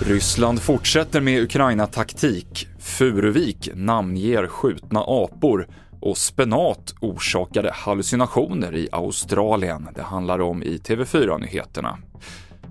Ryssland fortsätter med Ukraina-taktik. Furuvik namnger skjutna apor och spenat orsakade hallucinationer i Australien. Det handlar om i TV4-nyheterna.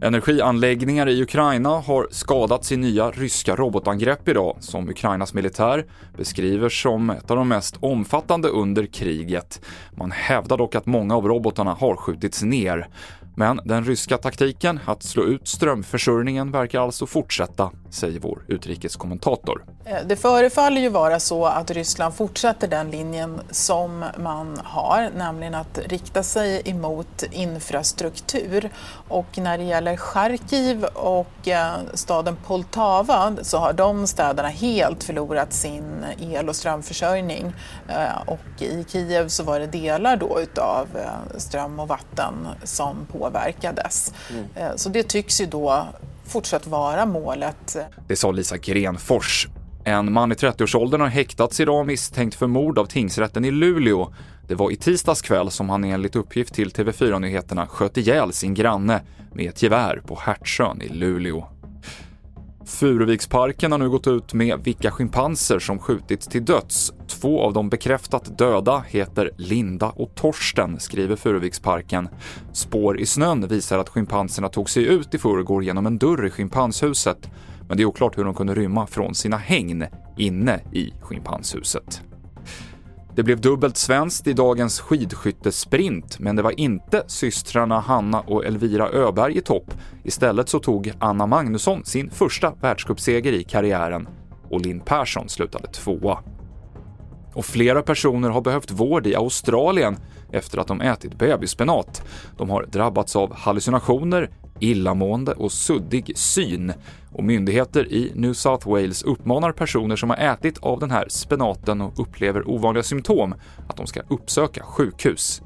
Energianläggningar i Ukraina har skadats i nya ryska robotangrepp idag, som Ukrainas militär beskriver som ett av de mest omfattande under kriget. Man hävdar dock att många av robotarna har skjutits ner. Men den ryska taktiken att slå ut strömförsörjningen verkar alltså fortsätta, säger vår utrikeskommentator. Eh, det förefaller ju vara så att Ryssland fortsätter den linjen som man har, nämligen att rikta sig emot infrastruktur. Och när det gäller Charkiv och eh, staden Poltava så har de städerna helt förlorat sin el och strömförsörjning. Eh, och i Kiev så var det delar då utav ström och vatten som påverkades. Mm. Så det tycks ju då fortsatt vara målet. Det sa Lisa Grenfors. En man i 30-årsåldern har häktats idag misstänkt för mord av tingsrätten i Luleå. Det var i tisdags kväll som han enligt uppgift till TV4-nyheterna sköt ihjäl sin granne med ett gevär på Hertsön i Luleå. Furuviksparken har nu gått ut med vilka schimpanser som skjutits till döds. Två av de bekräftat döda heter Linda och Torsten, skriver Furuviksparken. Spår i snön visar att schimpanserna tog sig ut i förrgår genom en dörr i schimpanshuset, men det är oklart hur de kunde rymma från sina hägn inne i schimpanshuset. Det blev dubbelt svenskt i dagens skidskyttesprint, men det var inte systrarna Hanna och Elvira Öberg i topp. Istället så tog Anna Magnusson sin första världscupseger i karriären och Linn Persson slutade tvåa. Och flera personer har behövt vård i Australien efter att de ätit bebisspenat. De har drabbats av hallucinationer, illamående och suddig syn. Och myndigheter i New South Wales uppmanar personer som har ätit av den här spenaten och upplever ovanliga symptom att de ska uppsöka sjukhus.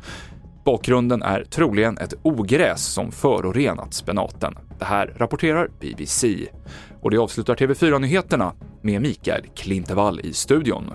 Bakgrunden är troligen ett ogräs som förorenat spenaten. Det här rapporterar BBC. Och det avslutar TV4-nyheterna med Mikael Klintevall i studion.